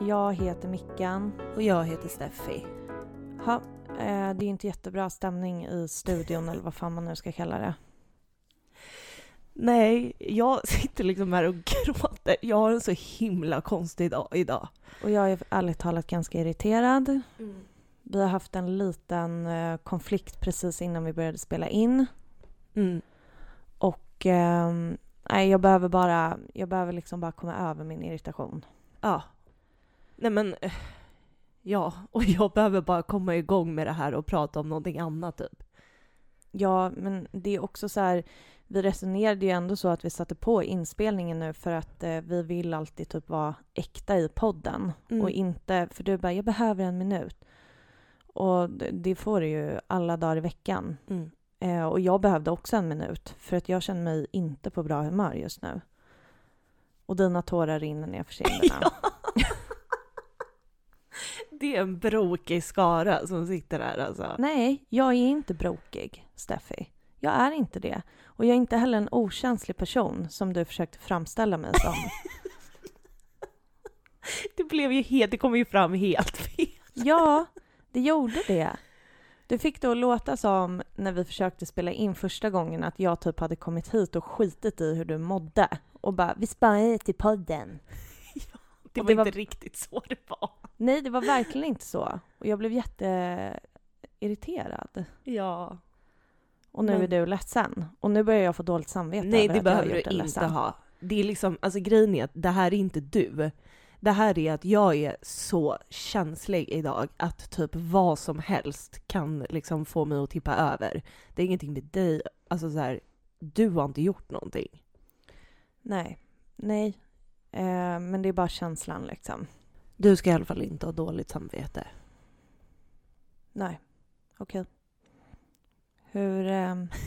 Jag heter Mickan. Och jag heter Steffi. Ha, eh, det är inte jättebra stämning i studion eller vad fan man nu ska kalla det. Nej, jag sitter liksom här och gråter. Jag har en så himla konstig dag idag. Och jag är ärligt talat ganska irriterad. Mm. Vi har haft en liten eh, konflikt precis innan vi började spela in. Mm. Och eh, nej, jag behöver bara, jag behöver liksom bara komma över min irritation. Ja. Nej men, eh, ja. Och jag behöver bara komma igång med det här och prata om någonting annat typ. Ja, men det är också så här, vi resonerade ju ändå så att vi satte på inspelningen nu för att eh, vi vill alltid typ vara äkta i podden Mm. och inte, för du bara, jag behöver en minut. Och det- det får du ju alla dagar i veckan. Mm. Eh, och jag behövde också en minut för att jag känner mig inte på bra humör just nu. Och dina tårar rinner ner för kinderna. Det är en brokig skara som sitter här alltså. Nej, jag är inte brokig, Steffi. Jag är inte det. Och jag är inte heller en okänslig person som du försökte framställa mig som. Det blev ju helt, det kom ju fram helt fel. Ja, det gjorde det. Du fick det att låta som när vi försökte spela in första gången att jag typ hade kommit hit och skitit i hur du mådde. Och bara, vi sparar till podden. Det var det var- inte riktigt så det var. Nej, det var verkligen inte så. Och jag blev jätteirriterad. Ja. Och nu Men- är du ledsen. Och nu börjar jag få dåligt samvete Nej, över det att jag har behöver du inte ledsen. ha. Det är liksom, alltså grejen är att det här är inte du. Det här är att jag är så känslig idag att typ vad som helst kan liksom få mig att tippa över. Det är ingenting med dig, alltså så här, du har inte gjort någonting. Nej, nej. Eh, men det är bara känslan liksom. Du ska i alla fall inte ha dåligt samvete. Nej, okej. Hur... ehm,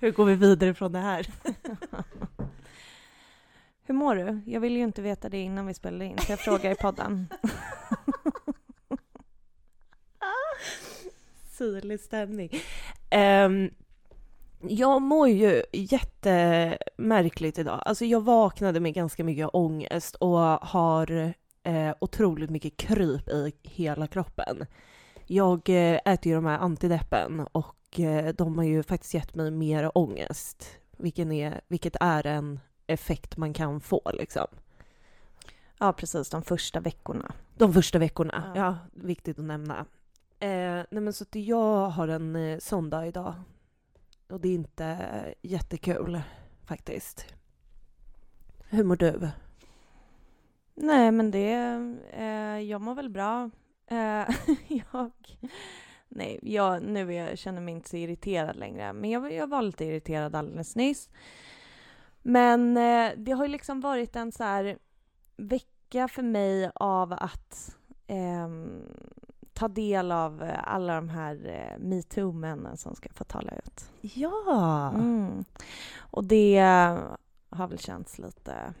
Hur går vi vidare från det här? Hur mår du? Jag vill ju inte veta det innan vi spelade in, så jag frågar i podden. Syrlig stämning. Ehm, jag mår ju jättemärkligt idag. Alltså jag vaknade med ganska mycket ångest och har eh, otroligt mycket kryp i hela kroppen. Jag eh, äter ju de här antideppen och eh, de har ju faktiskt gett mig mer ångest. Vilken är, vilket är en effekt man kan få liksom. Ja, precis. De första veckorna. De första veckorna, Ja. ja, viktigt att nämna. Eh, nej men så att jag har en eh, sån dag idag. Och det är inte jättekul faktiskt. Hur mår du? Nej, men det... Eh, jag mår väl bra. Eh, jag... Nej, jag, nu är jag, känner mig inte så irriterad längre. Men jag, jag var lite irriterad alldeles nyss. Men eh, det har ju liksom varit en så här vecka för mig av att ehm, ta del av eh, alla de här eh, metoo-männen som ska få tala ut. Ja! Mm. Och det har väl känts lite...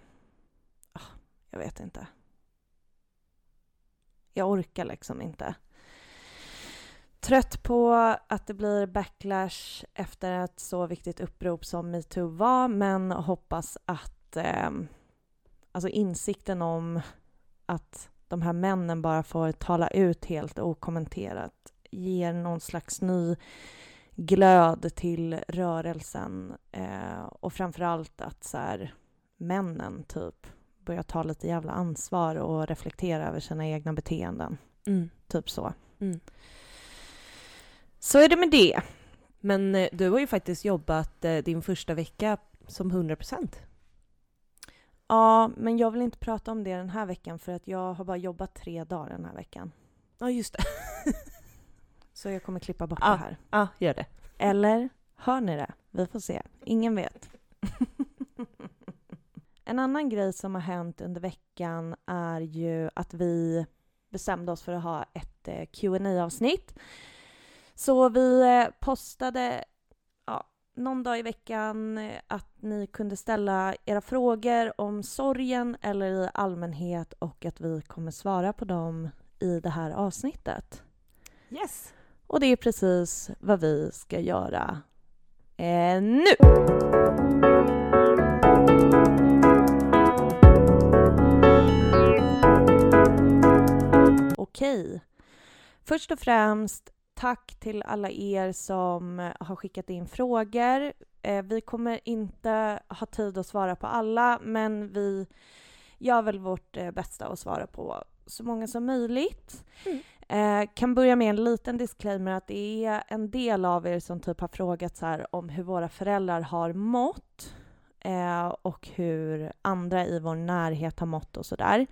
ah, jag vet inte. Jag orkar liksom inte. Trött på att det blir backlash efter ett så viktigt upprop som metoo var men hoppas att eh, alltså insikten om att de här männen bara får tala ut helt okommenterat ger någon slags ny glöd till rörelsen eh, och framförallt att så här, männen typ börjar ta lite jävla ansvar och reflektera över sina egna beteenden. Mm. Typ så. Mm. Så är det med det. Men eh, du har ju faktiskt jobbat eh, din första vecka som 100 procent. Ja, men jag vill inte prata om det den här veckan för att jag har bara jobbat tre dagar den här veckan. Ja, just det. Så jag kommer klippa bort Ja. det här. Ja, gör det. Eller hör ni det? Vi får se. Ingen vet. en annan grej som har hänt under veckan är ju att vi bestämde oss för att ha ett eh, qa avsnitt Så vi eh, postade någon dag i veckan eh, att ni kunde ställa era frågor om sorgen eller i allmänhet och att vi kommer svara på dem i det här avsnittet. Yes! Och det är precis vad vi ska göra eh, nu! Okej. Först och främst tack till alla er som har skickat in frågor. Eh, vi kommer inte ha tid att svara på alla, men vi gör väl vårt eh, bästa att svara på så många som möjligt. Mm. Eh, kan börja med en liten disclaimer att det är en del av er som typ har frågat så här om hur våra föräldrar har mått eh, och hur andra i vår närhet har mått och sådär.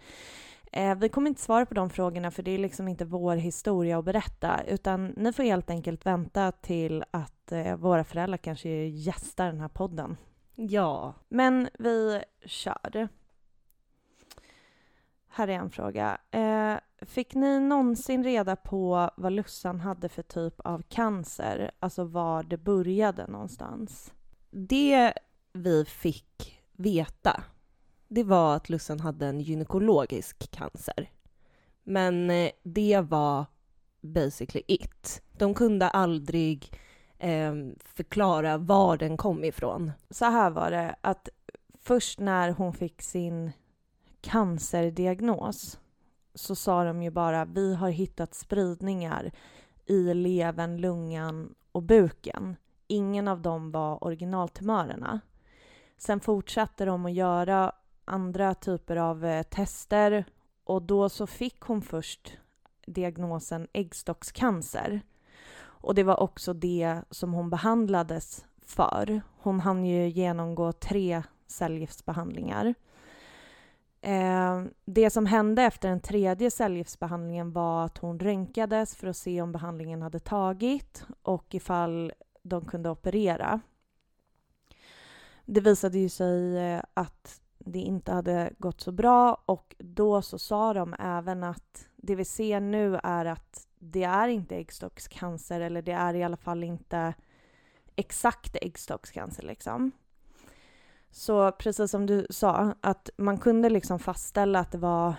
Eh, vi kommer inte svara på de frågorna för det är liksom inte vår historia att berätta utan ni får helt enkelt vänta till att eh, våra föräldrar kanske gästar den här podden. Ja. Men vi kör. Här är en fråga. Eh, fick ni någonsin reda på vad Lussan hade för typ av cancer? Alltså var det började någonstans? Det vi fick veta, det var att Lussan hade en gynekologisk cancer. Men eh, det var basically it. De kunde aldrig eh, förklara var den kom ifrån. Så här var det att först när hon fick sin cancerdiagnos så sa de ju bara vi har hittat spridningar i levern, lungan och buken. Ingen av dem var originaltumörerna. Sen fortsatte de att göra andra typer av eh, tester och då så fick hon först diagnosen äggstockscancer. Och det var också det som hon behandlades för. Hon hann ju genomgå tre cellgiftsbehandlingar. Eh, det som hände efter den tredje cellgiftsbehandlingen var att hon röntgades för att se om behandlingen hade tagit och ifall de kunde operera. Det visade ju sig eh, att det inte hade gått så bra och då så sa de även att det vi ser nu är att det är inte äggstockscancer eller det är i alla fall inte exakt äggstockscancer liksom. Så precis som du sa, att man kunde liksom fastställa att det var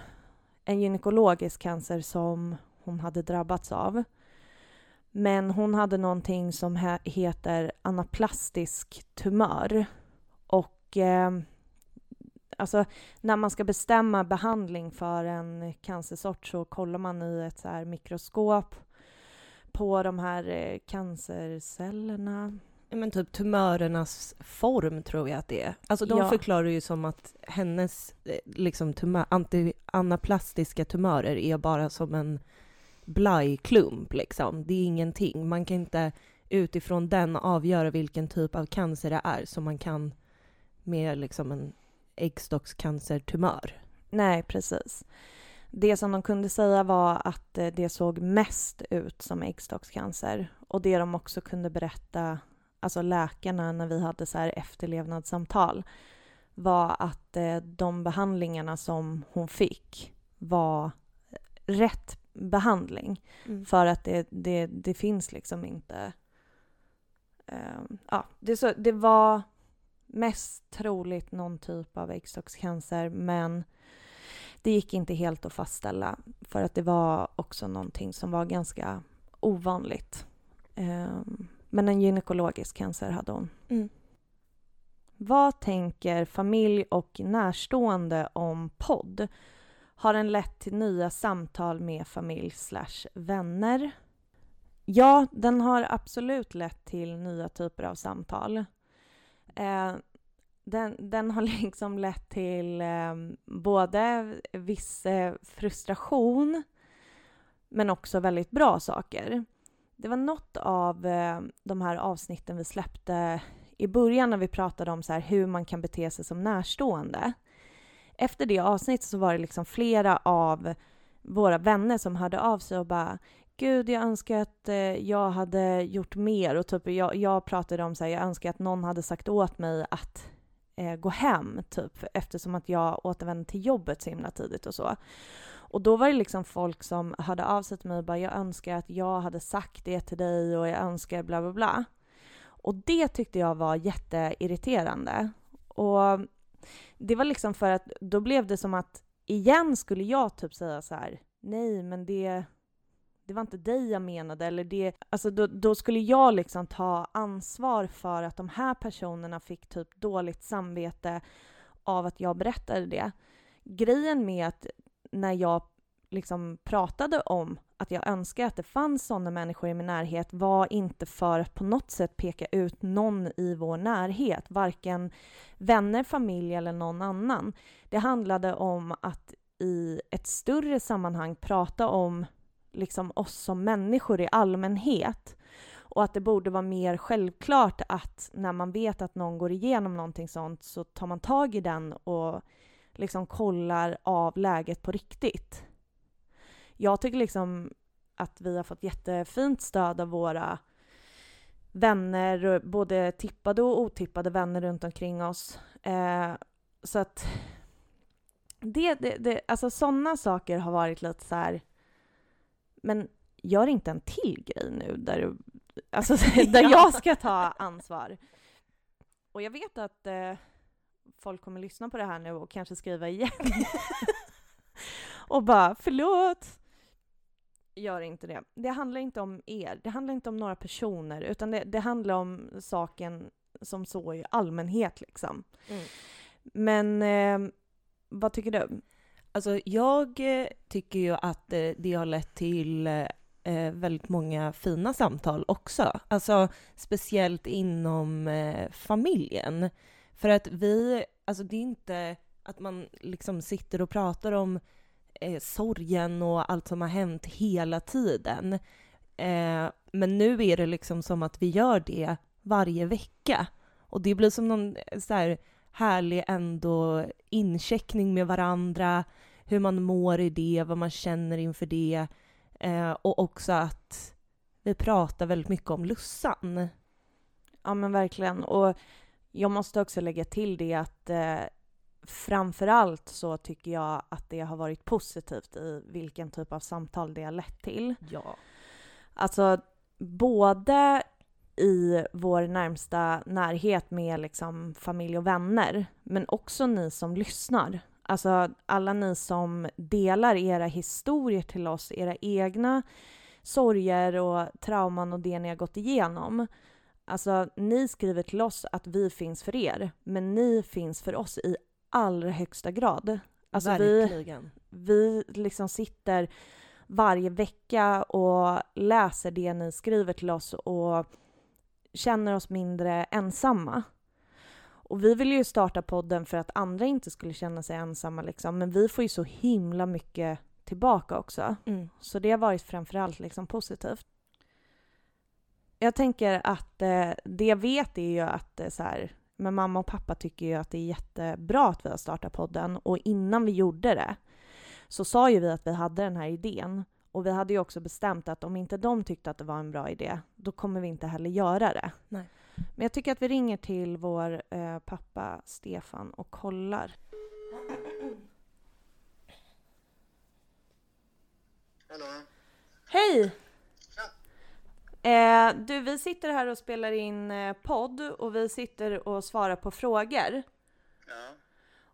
en gynekologisk cancer som hon hade drabbats av. Men hon hade någonting som heter anaplastisk tumör. Och eh, alltså, när man ska bestämma behandling för en cancersort så kollar man i ett så mikroskop på de här eh, cancercellerna men typ tumörernas form tror jag att det är. Alltså de ja. förklarar ju som att hennes eh, liksom tumör, anti, anaplastiska tumörer är bara som en blajklump liksom. Det är ingenting. Man kan inte utifrån den avgöra vilken typ av cancer det är som man kan med liksom en äggstockscancertumör. Nej, precis. Det som de kunde säga var att eh, det såg mest ut som äggstockscancer och det de också kunde berätta alltså läkarna när vi hade så här efterlevnadssamtal var att eh, de behandlingarna som hon fick var rätt behandling. Mm. För att det, det, det finns liksom inte... Eh, ja, det, så, det var mest troligt någon typ av äggstockscancer men det gick inte helt att fastställa för att det var också någonting som var ganska ovanligt. Um, men en gynekologisk cancer hade hon. Mm. Vad tänker familj och närstående om podd? Har den lett till nya samtal med familj slash vänner? Ja, den har absolut lett till nya typer av samtal. Eh, den, den har liksom lett till eh, både viss eh, frustration men också väldigt bra saker. Det var något av eh, de här avsnitten vi släppte i början när vi pratade om så här, hur man kan bete sig som närstående. Efter det avsnittet så var det liksom flera av våra vänner som hörde av sig och bara Gud, jag önskar att eh, jag hade gjort mer och typ jag, jag pratade om så här, jag önskar att någon hade sagt åt mig att eh, gå hem typ eftersom att jag återvände till jobbet så himla tidigt och så. Och då var det liksom folk som hörde av sig till mig och bara jag önskar att jag hade sagt det till dig och jag önskar bla bla bla. Och det tyckte jag var jätteirriterande. Och det var liksom för att då blev det som att igen skulle jag typ säga så här nej men det det var inte dig jag menade eller det, alltså då, då, skulle jag liksom ta ansvar för att de här personerna fick typ dåligt samvete av att jag berättade det. Grejen med att när jag liksom pratade om att jag önskar att det fanns sådana människor i min närhet var inte för att på något sätt peka ut någon i vår närhet, varken vänner, familj eller någon annan. Det handlade om att i ett större sammanhang prata om liksom oss som människor i allmänhet och att det borde vara mer självklart att när man vet att någon går igenom någonting sånt så tar man tag i den och liksom kollar av läget på riktigt. Jag tycker liksom att vi har fått jättefint stöd av våra vänner, både tippade och otippade vänner runt omkring oss. Eh, så att det, det, det, alltså sådana saker har varit lite så här, men gör inte en till grej nu där, alltså, där jag ska ta ansvar. Och jag vet att eh, folk kommer lyssna på det här nu och kanske skriva igen. och bara förlåt. Gör inte det. Det handlar inte om er, det handlar inte om några personer, utan det, det handlar om saken som så i allmänhet liksom. Mm. Men eh, vad tycker du? Alltså jag eh, tycker ju att eh, det har lett till eh, väldigt många fina samtal också. Alltså speciellt inom familjen. För att vi, alltså det är inte att man liksom sitter och pratar om eh, sorgen och allt som har hänt hela tiden. Eh, men nu är det liksom som att vi gör det varje vecka. Och det blir som någon så här härlig ändå incheckning med varandra, hur man mår i det, vad man känner inför det. Eh, och också att vi pratar väldigt mycket om Lussan. Ja men verkligen. Och jag måste också lägga till det att eh, framför allt så tycker jag att det har varit positivt i vilken typ av samtal det har lett till. Ja. Alltså, både i vår närmsta närhet med liksom familj och vänner, men också ni som lyssnar. Alltså alla ni som delar era historier till oss, era egna sorger och trauman och det ni har gått igenom. Alltså, ni skriver till oss att vi finns för er, men ni finns för oss i allra högsta grad. Alltså Verkligen. Vi, vi liksom sitter varje vecka och läser det ni skriver till oss och känner oss mindre ensamma. Och vi vill ju starta podden för att andra inte skulle känna sig ensamma liksom, men vi får ju så himla mycket tillbaka också. Mm. Så det har varit framförallt liksom positivt. Jag tänker att eh, det jag vet är ju att eh, så här, men mamma och pappa tycker ju att det är jättebra att vi har startat podden och innan vi gjorde det så sa ju vi att vi hade den här idén och vi hade ju också bestämt att om inte de tyckte att det var en bra idé, då kommer vi inte heller göra det. Nej. Men jag tycker att vi ringer till vår eh, pappa Stefan och kollar. Hallå? Hej! Eh, du, vi sitter här och spelar in eh, podd och vi sitter och svarar på frågor. Ja.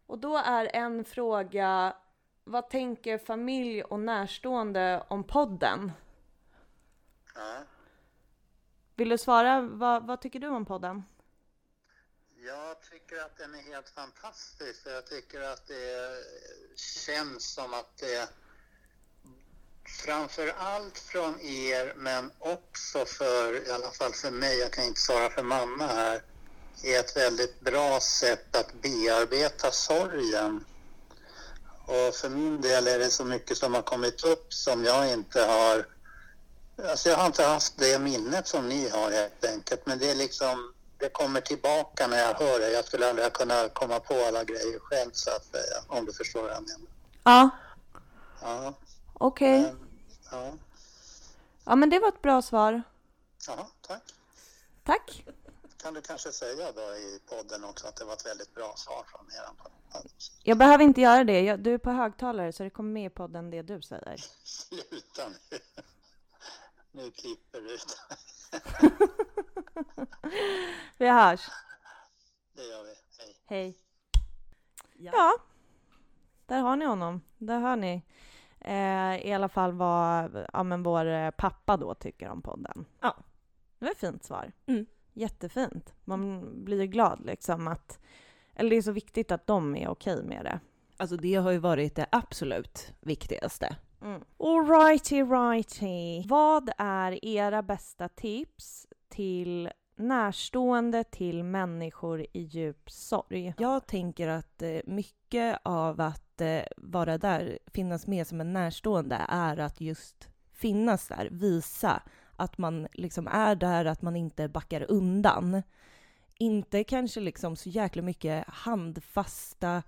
Och då är en fråga, vad tänker familj och närstående om podden? Ja. Vill du svara, vad, vad tycker du om podden? Jag tycker att den är helt fantastisk. Jag tycker att det känns som att det framför allt från er, men också för, i alla fall för mig, jag kan inte svara för mamma här, är ett väldigt bra sätt att bearbeta sorgen. Och för min del är det så mycket som har kommit upp som jag inte har... Alltså jag har inte haft det minnet som ni har helt enkelt, men det är liksom... Det kommer tillbaka när jag hör det. Jag skulle aldrig kunna komma på alla grejer själv, så att säga, om du förstår vad jag menar. Ja. Ja. Okej. Okay. Ja. Ja, men det var ett bra svar. Ja, tack. Tack. Kan du kanske säga då i podden också att det var ett väldigt bra svar från er? Jag behöver inte göra det. Du är på högtalare så det kommer med i podden det du säger. Sluta nu. Nu klipper du ut. vi hörs. Det gör vi. Hej. Hej. Ja. ja. Där har ni honom. Där hör ni. Eh, I alla fall vad ja, men vår eh, pappa då tycker om podden. Ja. Det var ett fint svar. Mm. Jättefint. Man blir glad liksom att... Eller det är så viktigt att de är okej med det. Alltså det har ju varit det absolut viktigaste. Mm. Alrighty, righty. Vad är era bästa tips till närstående till människor i djup sorg? Jag tänker att eh, mycket av att eh, vara där, finnas med som en närstående, är att just finnas där, visa att man liksom är där, att man inte backar undan. Inte kanske liksom så jäkla mycket handfasta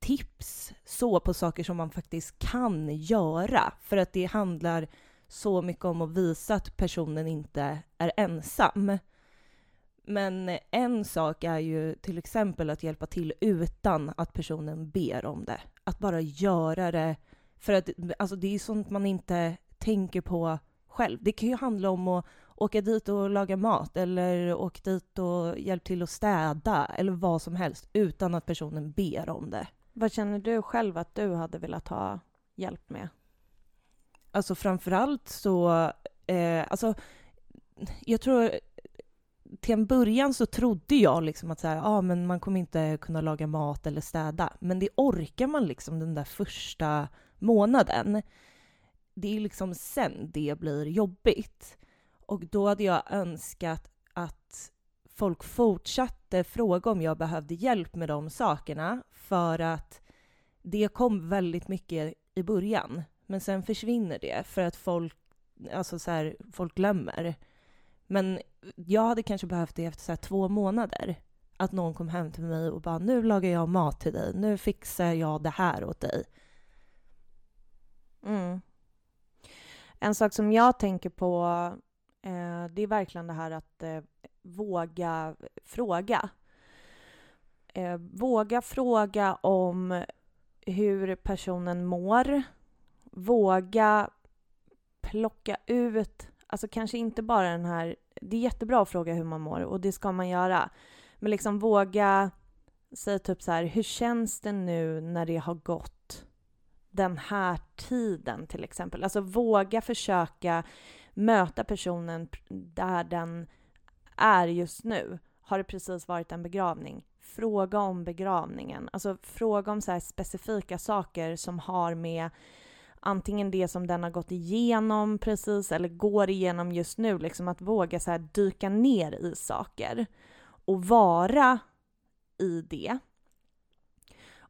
tips så på saker som man faktiskt kan göra, för att det handlar så mycket om att visa att personen inte är ensam. Men en sak är ju till exempel att hjälpa till utan att personen ber om det. Att bara göra det. För att alltså det är sånt man inte tänker på själv. Det kan ju handla om att åka dit och laga mat eller åka dit och hjälpa till att städa eller vad som helst utan att personen ber om det. Vad känner du själv att du hade velat ha hjälp med? Alltså framförallt så, eh, alltså jag tror till en början så trodde jag liksom att så här, ah, men man kommer inte kunna laga mat eller städa. Men det orkar man liksom den där första månaden. Det är liksom sen det blir jobbigt. Och då hade jag önskat folk fortsatte fråga om jag behövde hjälp med de sakerna för att det kom väldigt mycket i början. Men sen försvinner det för att folk, alltså så här, folk glömmer. Men jag hade kanske behövt det efter så två månader. Att någon kom hem till mig och bara nu lagar jag mat till dig, nu fixar jag det här åt dig. Mm. En sak som jag tänker på, eh, det är verkligen det här att eh, våga fråga. Eh, våga fråga om hur personen mår. Våga plocka ut Alltså kanske inte bara den här... Det är jättebra att fråga hur man mår och det ska man göra. Men liksom våga säga typ så här, hur känns det nu när det har gått den här tiden till exempel? Alltså våga försöka möta personen där den är just nu. Har det precis varit en begravning? Fråga om begravningen. Alltså fråga om så specifika saker som har med antingen det som den har gått igenom precis eller går igenom just nu, liksom att våga så här dyka ner i saker och vara i det.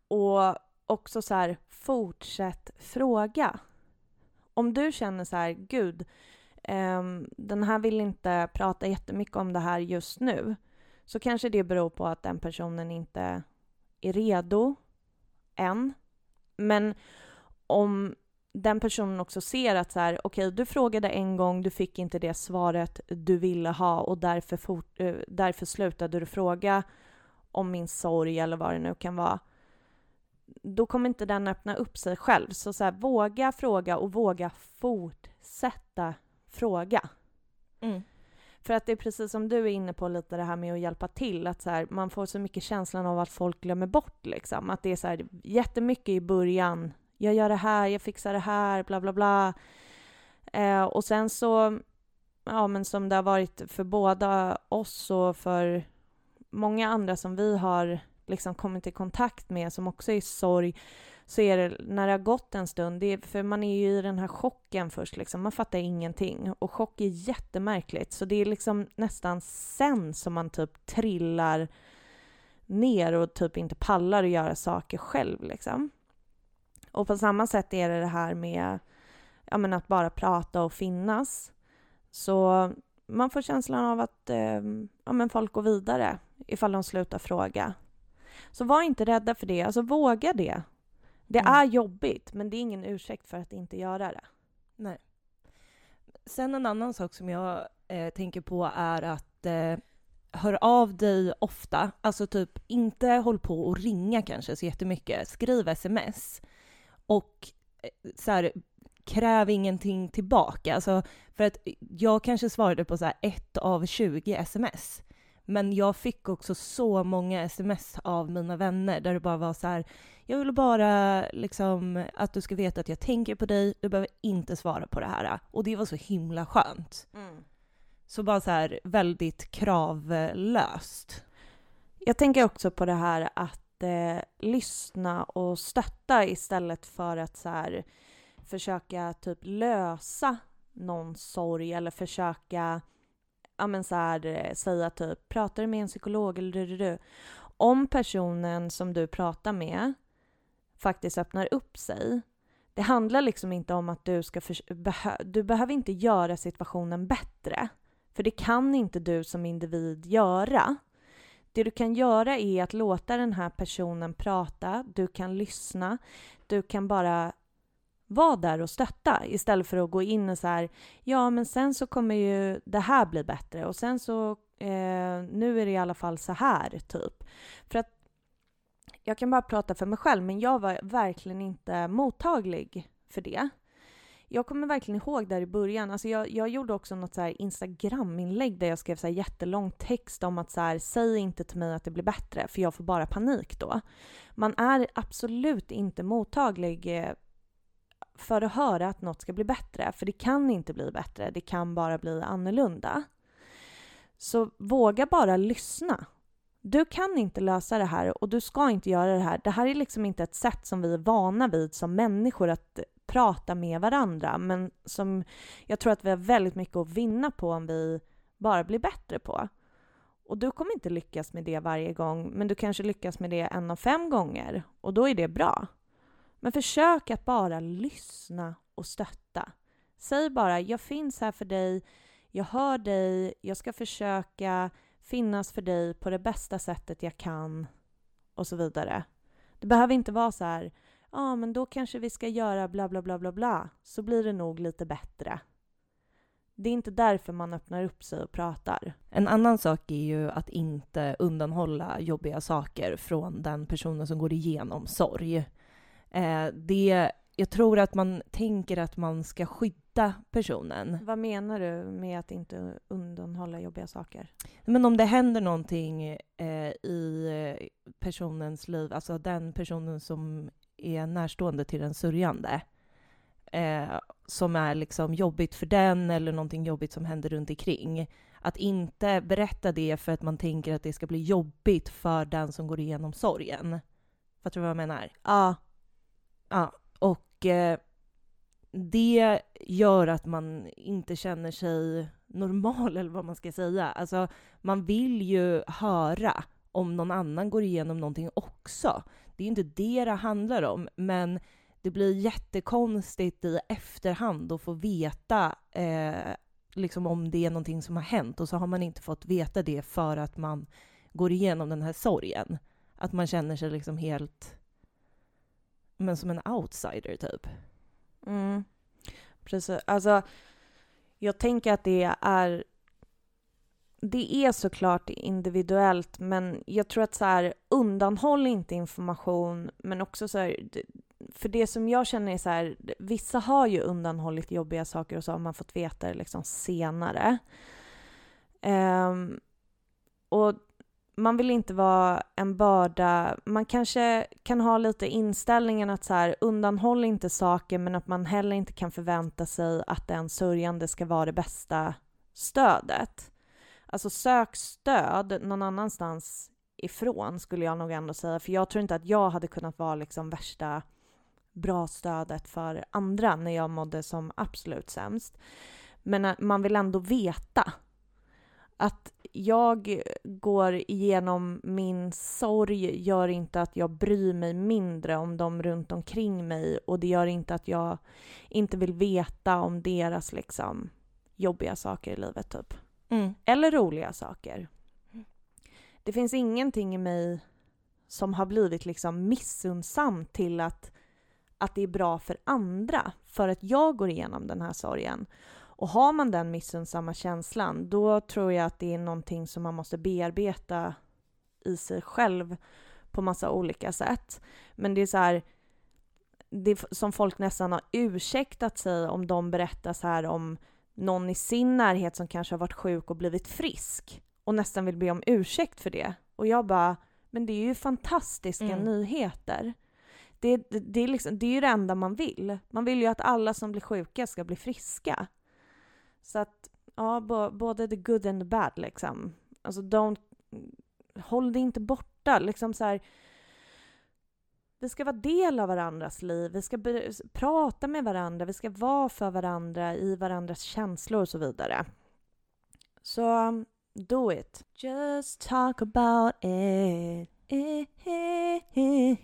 Och också så här, fortsätt fråga. Om du känner så här, gud, Ehm, den här vill inte prata jättemycket om det här just nu, så kanske det beror på att den personen inte är redo än. Men om den personen också ser att så här, okej, okay, du frågade en gång, du fick inte det svaret du ville ha och därför, fort, eh, därför slutade du fråga om min sorg eller vad det nu kan vara. Då kommer inte den öppna upp sig själv. Så, så här, våga fråga och våga fortsätta fråga. Mm. För att det är precis som du är inne på lite det här med att hjälpa till, att så här, man får så mycket känslan av att folk glömmer bort liksom. Att det är så här, jättemycket i början jag gör det här, jag fixar det här, bla bla bla. Eh, och sen så, ja men som det har varit för båda oss och för många andra som vi har liksom kommit i kontakt med som också är i sorg, så är det när det har gått en stund, det är, för man är ju i den här chocken först, liksom, man fattar ingenting. Och chock är jättemärkligt, så det är liksom nästan sen som man typ trillar ner och typ inte pallar att göra saker själv. Liksom. Och på samma sätt är det det här med ja, men att bara prata och finnas. Så man får känslan av att eh, ja, men folk går vidare ifall de slutar fråga. Så var inte rädda för det, alltså våga det. Det mm. är jobbigt, men det är ingen ursäkt för att inte göra det. Nej. Sen en annan sak som jag eh, tänker på är att eh, hör av dig ofta. Alltså typ inte håll på och ringa kanske så jättemycket. Skriv sms och eh, så här, kräv ingenting tillbaka. Alltså, för att jag kanske svarade på så här ett av 20 sms. Men jag fick också så många sms av mina vänner där det bara var så här, jag vill bara liksom att du ska veta att jag tänker på dig, du behöver inte svara på det här. Och det var så himla skönt. Mm. Så bara så här väldigt kravlöst. Jag tänker också på det här att eh, lyssna och stötta istället för att så här, försöka typ lösa någon sorg eller försöka ja men så här, eh, säga typ pratar du med en psykolog eller du, du, du. Om personen som du pratar med faktiskt öppnar upp sig. Det handlar liksom inte om att du ska för, behö, du behöver inte göra situationen bättre. För det kan inte du som individ göra. Det du kan göra är att låta den här personen prata, du kan lyssna, du kan bara var där och stötta istället för att gå in och så här, ja men sen så kommer ju det här bli bättre och sen så eh, nu är det i alla fall så här typ. För att jag kan bara prata för mig själv men jag var verkligen inte mottaglig för det. Jag kommer verkligen ihåg där i början, alltså jag, jag gjorde också något så här Instagram-inlägg där jag skrev så här jättelång text om att så här, säg inte till mig att det blir bättre för jag får bara panik då. Man är absolut inte mottaglig eh, för att höra att något ska bli bättre, för det kan inte bli bättre, det kan bara bli annorlunda. Så våga bara lyssna. Du kan inte lösa det här och du ska inte göra det här. Det här är liksom inte ett sätt som vi är vana vid som människor att prata med varandra, men som jag tror att vi har väldigt mycket att vinna på om vi bara blir bättre på. Och du kommer inte lyckas med det varje gång, men du kanske lyckas med det en av fem gånger och då är det bra. Men försök att bara lyssna och stötta. Säg bara jag finns här för dig, jag hör dig, jag ska försöka finnas för dig på det bästa sättet jag kan och så vidare. Det behöver inte vara så här, ja ah, men då kanske vi ska göra bla bla bla bla bla, så blir det nog lite bättre. Det är inte därför man öppnar upp sig och pratar. En annan sak är ju att inte undanhålla jobbiga saker från den personen som går igenom sorg. Eh, det, jag tror att man tänker att man ska skydda personen. Vad menar du med att inte undanhålla jobbiga saker? Men om det händer någonting eh, i personens liv, alltså den personen som är närstående till den sörjande, eh, som är liksom jobbigt för den eller någonting jobbigt som händer runt omkring. Att inte berätta det för att man tänker att det ska bli jobbigt för den som går igenom sorgen. Fattar du vad jag menar? Ja. Ja, och eh, det gör att man inte känner sig normal, eller vad man ska säga. Alltså, man vill ju höra om någon annan går igenom någonting också. Det är inte det det handlar om, men det blir jättekonstigt i efterhand att få veta eh, liksom om det är någonting som har hänt och så har man inte fått veta det för att man går igenom den här sorgen. Att man känner sig liksom helt men som en outsider typ. Mm. Precis. Alltså, jag tänker att det är det är såklart individuellt, men jag tror att så här, undanhåll inte information, men också så här, för det som jag känner är så här, vissa har ju undanhållit jobbiga saker och så har man fått veta det liksom senare. Um, och man vill inte vara en börda. Man kanske kan ha lite inställningen att så här, undanhåll inte saker men att man heller inte kan förvänta sig att den sörjande ska vara det bästa stödet. Alltså sök stöd någon annanstans ifrån skulle jag nog ändå säga. För jag tror inte att jag hade kunnat vara liksom värsta bra stödet för andra när jag mådde som absolut sämst. Men eh, man vill ändå veta att jag går igenom min sorg gör inte att jag bryr mig mindre om dem runt omkring mig och det gör inte att jag inte vill veta om deras liksom jobbiga saker i livet typ. Mm. Eller roliga saker. Det finns ingenting i mig som har blivit liksom missunnsam till att, att det är bra för andra för att jag går igenom den här sorgen. Och har man den missunnsamma känslan, då tror jag att det är någonting som man måste bearbeta i sig själv på massa olika sätt. Men det är så här, det är som folk nästan har ursäktat sig om de berättar så här om någon i sin närhet som kanske har varit sjuk och blivit frisk och nästan vill be om ursäkt för det. Och jag bara, men det är ju fantastiska mm. nyheter. Det, det, det, är liksom, det är ju det enda man vill. Man vill ju att alla som blir sjuka ska bli friska. Så att, ja, både the good and the bad liksom. Alltså don't, håll det inte borta. Liksom så här, vi ska vara del av varandras liv, vi ska prata med varandra, vi ska vara för varandra i varandras känslor och så vidare. Så do it. Just talk about it.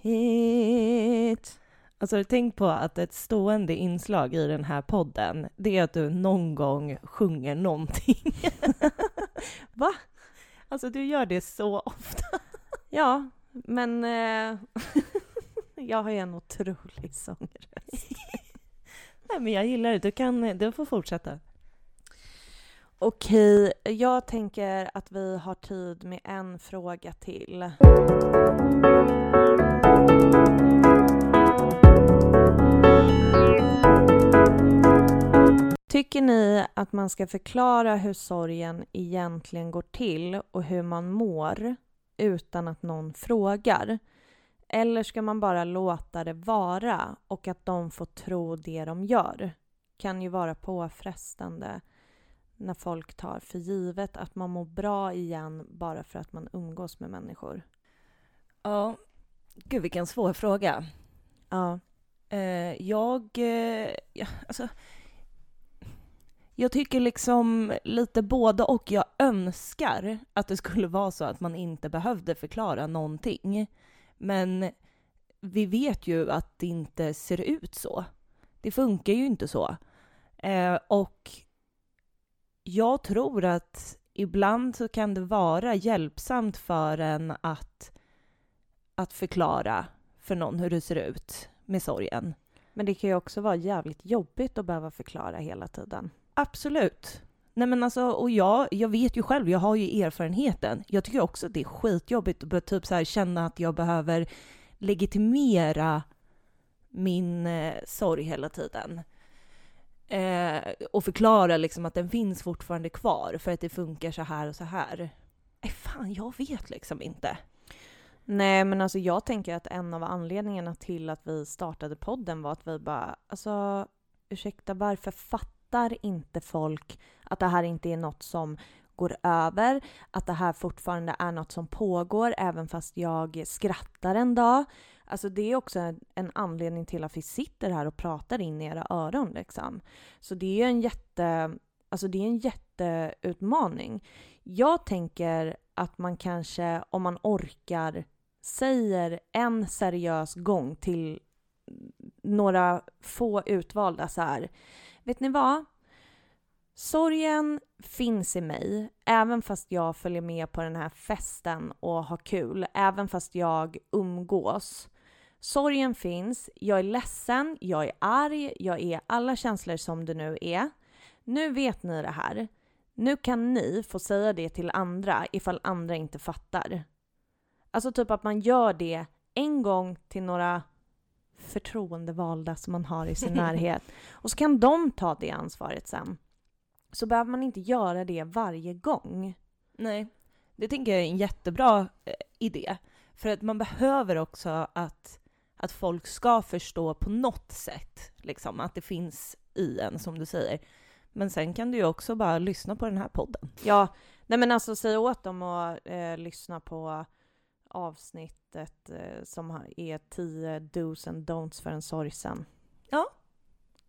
it. Alltså tänk på att ett stående inslag i den här podden, det är att du någon gång sjunger någonting. Va? Alltså du gör det så ofta. Ja, men eh, jag har ju en otrolig sångröst. Nej men jag gillar det, du kan, du får fortsätta. Okej, jag tänker att vi har tid med en fråga till. Tycker ni att man ska förklara hur sorgen egentligen går till och hur man mår utan att någon frågar? Eller ska man bara låta det vara och att de får tro det de gör? Kan ju vara påfrestande när folk tar för givet att man mår bra igen bara för att man umgås med människor. Ja, gud vilken svår fråga. Ja. Eh, jag, eh, ja, alltså, jag tycker liksom lite både och. Jag önskar att det skulle vara så att man inte behövde förklara någonting. Men vi vet ju att det inte ser ut så. Det funkar ju inte så. Eh, och jag tror att ibland så kan det vara hjälpsamt för en att, att förklara för någon hur det ser ut med sorgen. Men det kan ju också vara jävligt jobbigt att behöva förklara hela tiden. Absolut. Nej men alltså, och jag, jag vet ju själv, jag har ju erfarenheten. Jag tycker också att det är skitjobbigt att börja typ så här känna att jag behöver legitimera min eh, sorg hela tiden. Eh, och förklara liksom att den finns fortfarande kvar för att det funkar så här och så här. Eh, fan, jag vet liksom inte. Nej, men alltså jag tänker att en av anledningarna till att vi startade podden var att vi bara, alltså ursäkta, varför fattar Fattar inte folk att det här inte är något som går över, att det här fortfarande är något som pågår även fast jag skrattar en dag. Alltså det är också en, en anledning till att vi sitter här och pratar in i era öron liksom. Så det är en jätte, alltså det är en jätteutmaning. Jag tänker att man kanske, om man orkar, säger en seriös gång till några få utvalda så här. Vet ni vad? Sorgen finns i mig, även fast jag följer med på den här festen och har kul, även fast jag umgås. Sorgen finns, jag är ledsen, jag är arg, jag är alla känslor som det nu är. Nu vet ni det här. Nu kan ni få säga det till andra ifall andra inte fattar. Alltså typ att man gör det en gång till några förtroendevalda som man har i sin närhet. Och så kan de ta det ansvaret sen. Så behöver man inte göra det varje gång. Nej, det tänker jag är en jättebra eh, idé. För att man behöver också att, att folk ska förstå på något sätt, liksom, att det finns i en, som du säger. Men sen kan du ju också bara lyssna på den här podden. Ja, nej men alltså säg åt dem att eh, lyssna på avsnittet eh, som är 10 dos and don'ts för en sorgsen. Ja.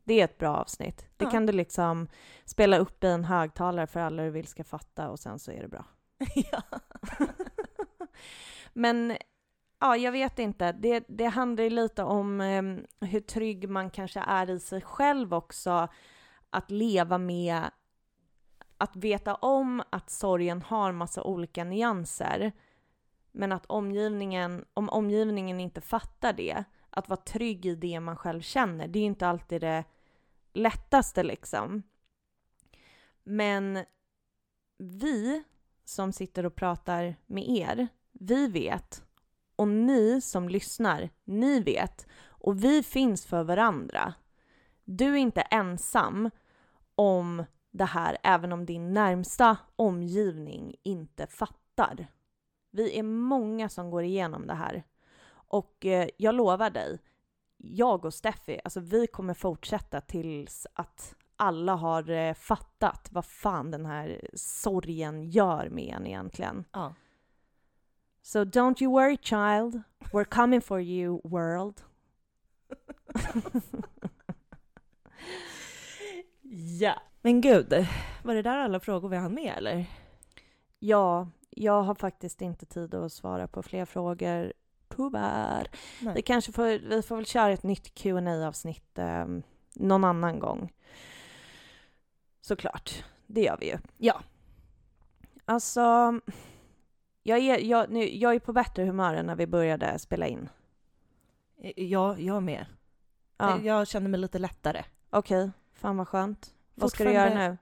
Det är ett bra avsnitt. Det Ja. kan du liksom spela upp i en högtalare för alla du vill ska fatta och sen så är det bra. ja. Men ja, jag vet inte. Det, det handlar ju lite om eh, hur trygg man kanske är i sig själv också. Att leva med, att veta om att sorgen har massa olika nyanser. Men att omgivningen, om omgivningen inte fattar det, att vara trygg i det man själv känner, det är inte alltid det lättaste liksom. Men vi som sitter och pratar med er, vi vet. Och ni som lyssnar, ni vet. Och vi finns för varandra. Du är inte ensam om det här, även om din närmsta omgivning inte fattar. Vi är många som går igenom det här. Och eh, jag lovar dig, jag och Steffi, alltså vi kommer fortsätta tills att alla har eh, fattat vad fan den här sorgen gör med en egentligen. ja. So don't you worry child, we're coming for you world. Ja. Men gud, var det där alla frågor vi hann med eller? Ja, jag har faktiskt inte tid att svara på fler frågor. Tyvärr. Vi kanske får, vi får väl köra ett nytt qa avsnitt eh, någon annan gång. Såklart, det gör vi ju. Ja. Alltså, jag är, jag, nu, jag är på bättre humör än när vi började spela in. Ja, jag med. Ja, Jag känner mig lite lättare. okej. Fan vad skönt. Vad ska du göra nu?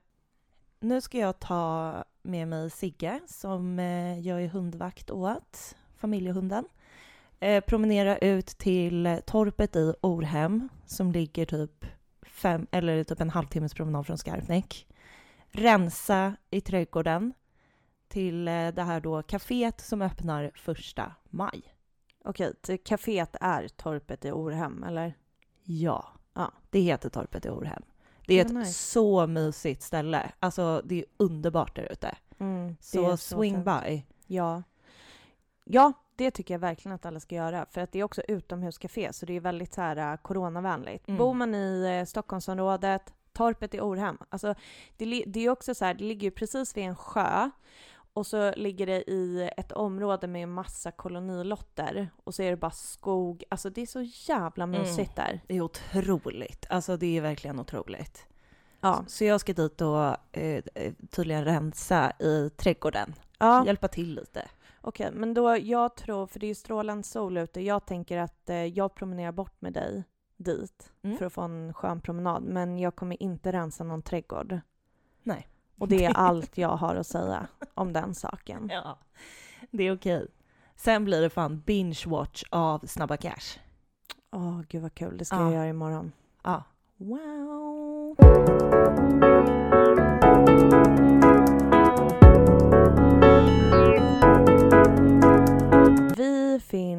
Nu ska jag ta med mig Sigge som eh, jag är hundvakt åt, familjehunden. Eh, promenera ut till torpet i Orhem som ligger typ fem eller typ en halvtimmes promenad från Skarpnäck. Rensa i trädgården till eh, det här då kaféet som öppnar första maj. Okej, kaféet är torpet i Orhem, eller? Ja, Ja. det heter torpet i Orhem. Det är ett nice. så mysigt ställe. Alltså det är underbart där ute. Mm, Så, swing fint. by. Ja. Ja, det tycker jag verkligen att alla ska göra. För att det är också utomhuscafé, så det är väldigt så här uh, coronavänligt. Mm. Bor man i uh, Stockholmsområdet, torpet i Orhem. Alltså, det, det är också så här, det ligger ju precis vid en sjö. Och så ligger det i ett område med massa kolonilotter. Och så är det bara skog. Alltså det är så jävla Mm. mysigt där. Det är otroligt. Alltså det är verkligen otroligt. Ja. Så jag ska dit och eh, eh, tydligen rensa i trädgården. ja. Hjälpa till lite. Okej, men då jag tror, för det är ju strålande sol ute, jag tänker att eh, jag promenerar bort med dig dit Mm. för att få en skön promenad, men jag kommer inte rensa någon trädgård. Nej. Och det är allt jag har att säga om den saken. Ja, det är okej. Sen blir det fan binge-watch av Snabba Cash. Åh, gud vad kul, det ska Ja. jag göra imorgon. Ja. Wow!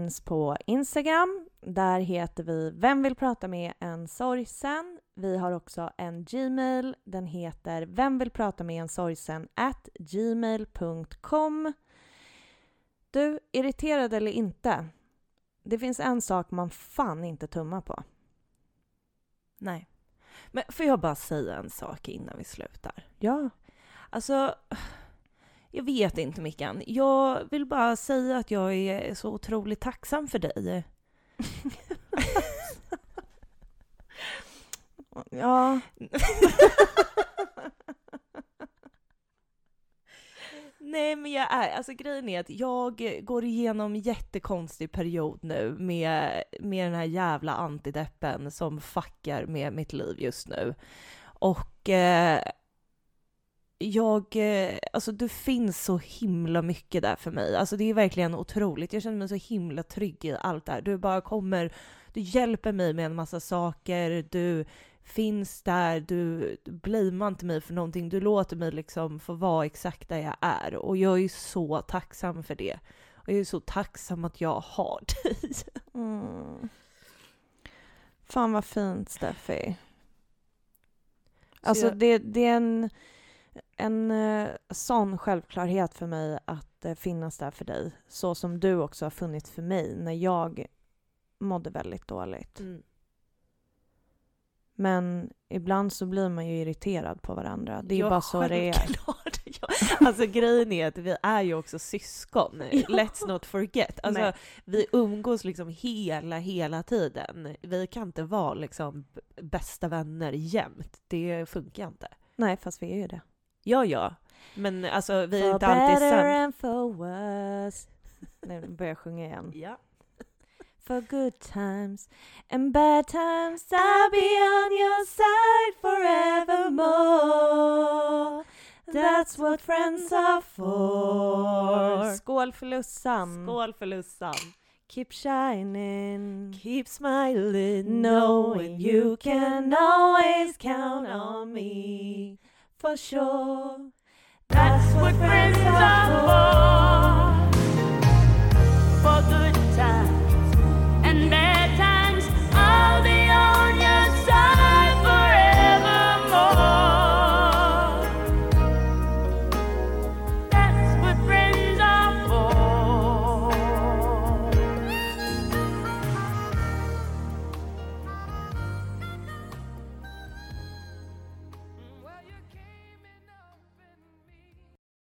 Finns på Instagram. Där heter vi Vem vill prata med en sorgsen? Vi har också en Gmail. Den heter Vem vill prata med en sorgsen? at gmail.com. Du, irriterad eller inte? Det finns en sak man fan inte tummar på. Nej. Men får jag bara säga en sak innan vi slutar? Ja. Alltså, jag vet inte Mickan. Jag vill bara säga att jag är så otroligt tacksam för dig. Ja. Nej men jag är, alltså grejen är att jag går igenom en jättekonstig period nu med, med den här jävla antideppen som fuckar med mitt liv just nu. Och eh, jag, eh, alltså det finns så himla mycket där för mig. Alltså det är verkligen otroligt. Jag känner mig så himla trygg i allt det här. Du bara kommer, du hjälper mig med en massa saker, du finns där, du blamear inte mig för någonting, du låter mig liksom få vara exakt där jag är. Och jag är så tacksam för det. Och jag är så tacksam att jag har dig. Mm. Fan vad fint Steffi. Alltså jag- det, det är en, en eh, sån självklarhet för mig att eh, finnas där för dig. Så som du också har funnits för mig när jag mådde väldigt dåligt. Men ibland så blir man ju irriterad på varandra. Det är Ja, bara så det är. Ja. Alltså grejen är att vi är ju också syskon. Let's not forget. Alltså, Nej. vi umgås liksom hela, hela tiden. Vi kan inte vara liksom bästa vänner jämt. Det funkar inte. Nej, fast vi är ju det. Ja, ja. Men alltså vi är For inte alltid better sämre. and for worse. Nu börjar jag sjunga igen. Ja. For good times and bad times I'll be on your side forevermore That's what friends are for Skål för Lussan! Skål för Lussan. Keep shining Keep smiling Knowing you can always count on me for sure. That's what friends are for.